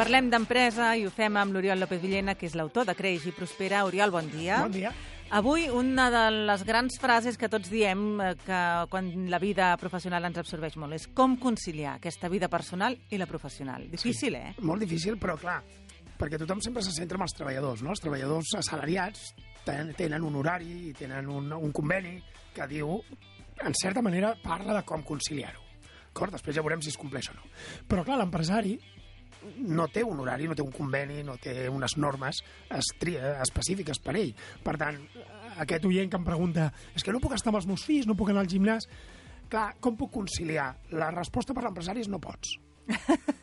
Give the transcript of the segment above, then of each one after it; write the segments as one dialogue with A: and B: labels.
A: Parlem d'empresa i ho fem amb l'Oriol López Villena, que és l'autor de Creix i Prospera. Oriol, bon dia.
B: Bon dia.
A: Avui una de les grans frases que tots diem eh, que quan la vida professional ens absorbeix molt és com conciliar aquesta vida personal i la professional. Difícil, sí. eh?
B: Molt difícil, però clar, perquè tothom sempre se centra en els treballadors, no? Els treballadors assalariats ten- tenen un horari i tenen un, un conveni que diu, en certa manera, parla de com conciliar-ho. D'acord? Després ja veurem si es compleix o no. Però clar, l'empresari no té un horari, no té un conveni, no té unes normes específiques per ell. Per tant, aquest oient que em pregunta és que no puc estar amb els meus fills, no puc anar al gimnàs... Clar, com puc conciliar? La resposta per l'empresari és no pots.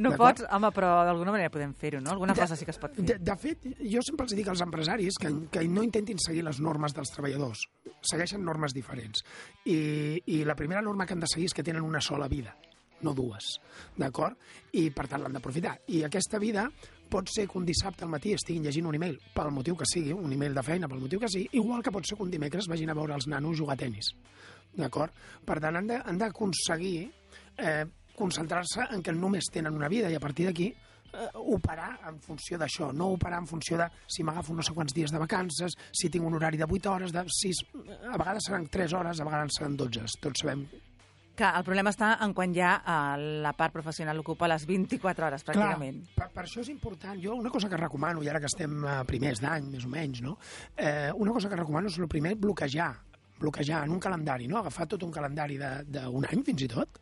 A: No pots, home, però d'alguna manera podem fer-ho, no? Alguna cosa sí que es pot fer.
B: De, de fet, jo sempre els dic als empresaris que, que no intentin seguir les normes dels treballadors. Segueixen normes diferents. I, I la primera norma que han de seguir és que tenen una sola vida, no dues, d'acord? I, per tant, l'han d'aprofitar. I aquesta vida pot ser que un dissabte al matí estiguin llegint un email, pel motiu que sigui, un email de feina, pel motiu que sigui, igual que pot ser que un dimecres vagin a veure els nanos jugar a tennis. D'acord? Per tant, han d'aconseguir eh, concentrar-se en que només tenen una vida i a partir d'aquí eh, operar en funció d'això, no operar en funció de si m'agafo no sé quants dies de vacances, si tinc un horari de 8 hores, de 6, a vegades seran 3 hores, a vegades seran 12, tots sabem.
A: Que el problema està en quan ja eh, la part professional ocupa les 24 hores, pràcticament.
B: Clar, per, per això és important. Jo una cosa que recomano, i ara que estem a primers d'any, més o menys, no? eh, una cosa que recomano és el primer bloquejar bloquejar en un calendari, no? agafar tot un calendari de- d'un any fins i tot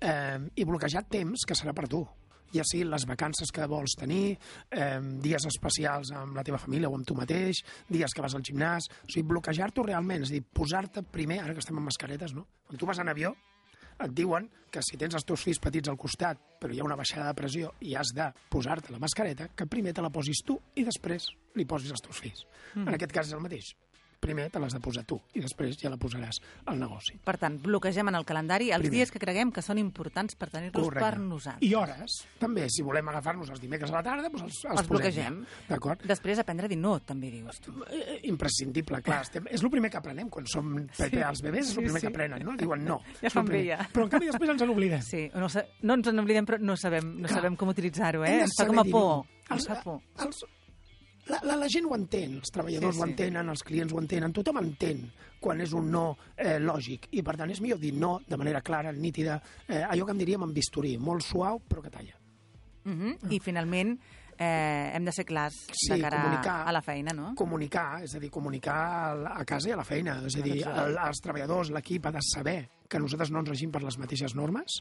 B: eh, i bloquejar temps que serà per tu ja siguin les vacances que vols tenir, eh, dies especials amb la teva família o amb tu mateix, dies que vas al gimnàs, o sigui, bloquejar-t'ho realment, és a dir, posar-te primer, ara que estem amb mascaretes, no? Quan tu vas en avió, et diuen que si tens els teus fills petits al costat, però hi ha una baixada de pressió i has de posar-te la mascareta, que primer te la posis tu i després li posis als teus fills. Mm. En aquest cas és el mateix. Primer te l'has de posar tu i després ja la posaràs al negoci.
A: Per tant, bloquegem en el calendari els
B: Primer.
A: dies que creguem que són importants per tenir-los per nosaltres.
B: I hores, també, si volem agafar-nos els dimecres a la tarda, doncs els, els,
A: Els bloquegem.
B: D'acord?
A: Després aprendre a dir no, també dius tu.
B: Eh, imprescindible, clar. Estem, és el primer que aprenem quan som sí. els bebès, és el
A: Sí,
B: primer
A: sí.
B: que aprenen, no? Diuen no.
A: Ja fan bé, ja.
B: Però en canvi després ens n'oblidem.
A: Sí, no, no ens n'oblidem, però no sabem, no
B: Clar.
A: sabem com utilitzar-ho, eh? Ens fa com a por. fa por.
B: Els, la, la, la gent ho entén, els treballadors
A: Sí,
B: ho
A: sí.
B: entenen, els clients ho entenen, tothom entén quan és un no eh, lògic i per tant és millor dir no de manera clara, nítida, eh, allò que en diríem amb bisturí, molt suau però que talla.
A: Mhm. I finalment eh, hem de ser clars
B: Sí,
A: de cara
B: comunicar.
A: a la feina, no?
B: Comunicar, és a dir, comunicar a casa i a la feina, és a dir, el, els treballadors, l'equip ha de saber que nosaltres no ens regim per les mateixes normes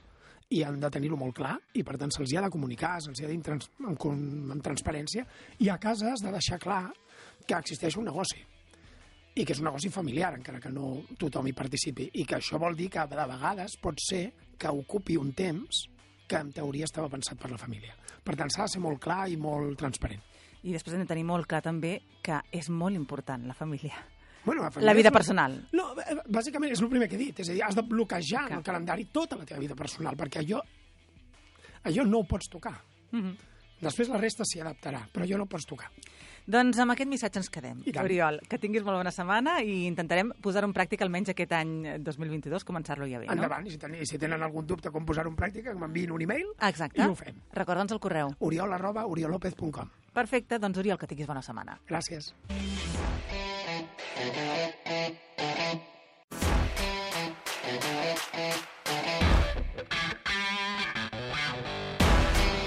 B: i han de tenir-ho molt clar i per tant se'ls ha de comunicar, se'ls ha de dir trans, amb, con- amb transparència i a casa has de deixar clar que existeix un negoci i que és un negoci familiar, encara que no tothom hi participi, i que això vol dir que de vegades pot ser que ocupi un temps que en teoria estava pensat per la família. Per tant, s'ha de ser molt clar i molt transparent.
A: I després hem de tenir molt clar també que és molt important la família.
B: Bueno,
A: La vida
B: és el-
A: personal.
B: No, eh, bàsicament és el primer que he dit, és a dir, has de bloquejar en
A: Clar.
B: el calendari tota la teva vida personal, perquè allò, allò no ho pots tocar.
A: Mhm.
B: Després la resta s'hi adaptarà, però allò no ho pots tocar.
A: Doncs amb aquest missatge ens quedem. Oriol, que tinguis molt bona setmana i intentarem posar-ho en pràctica almenys aquest any eh, 2022, començar-lo ja bé, no?
B: Endavant, i si, ten, i si tenen algun dubte com posar-ho en pràctica, que m'enviïn un e-mail
A: Exacte.
B: i ho fem.
A: Recorda'ns el correu.
B: oriol arroba oriolopez.com.
A: Perfecte, doncs Oriol, que tinguis bona setmana.
B: Gràcies.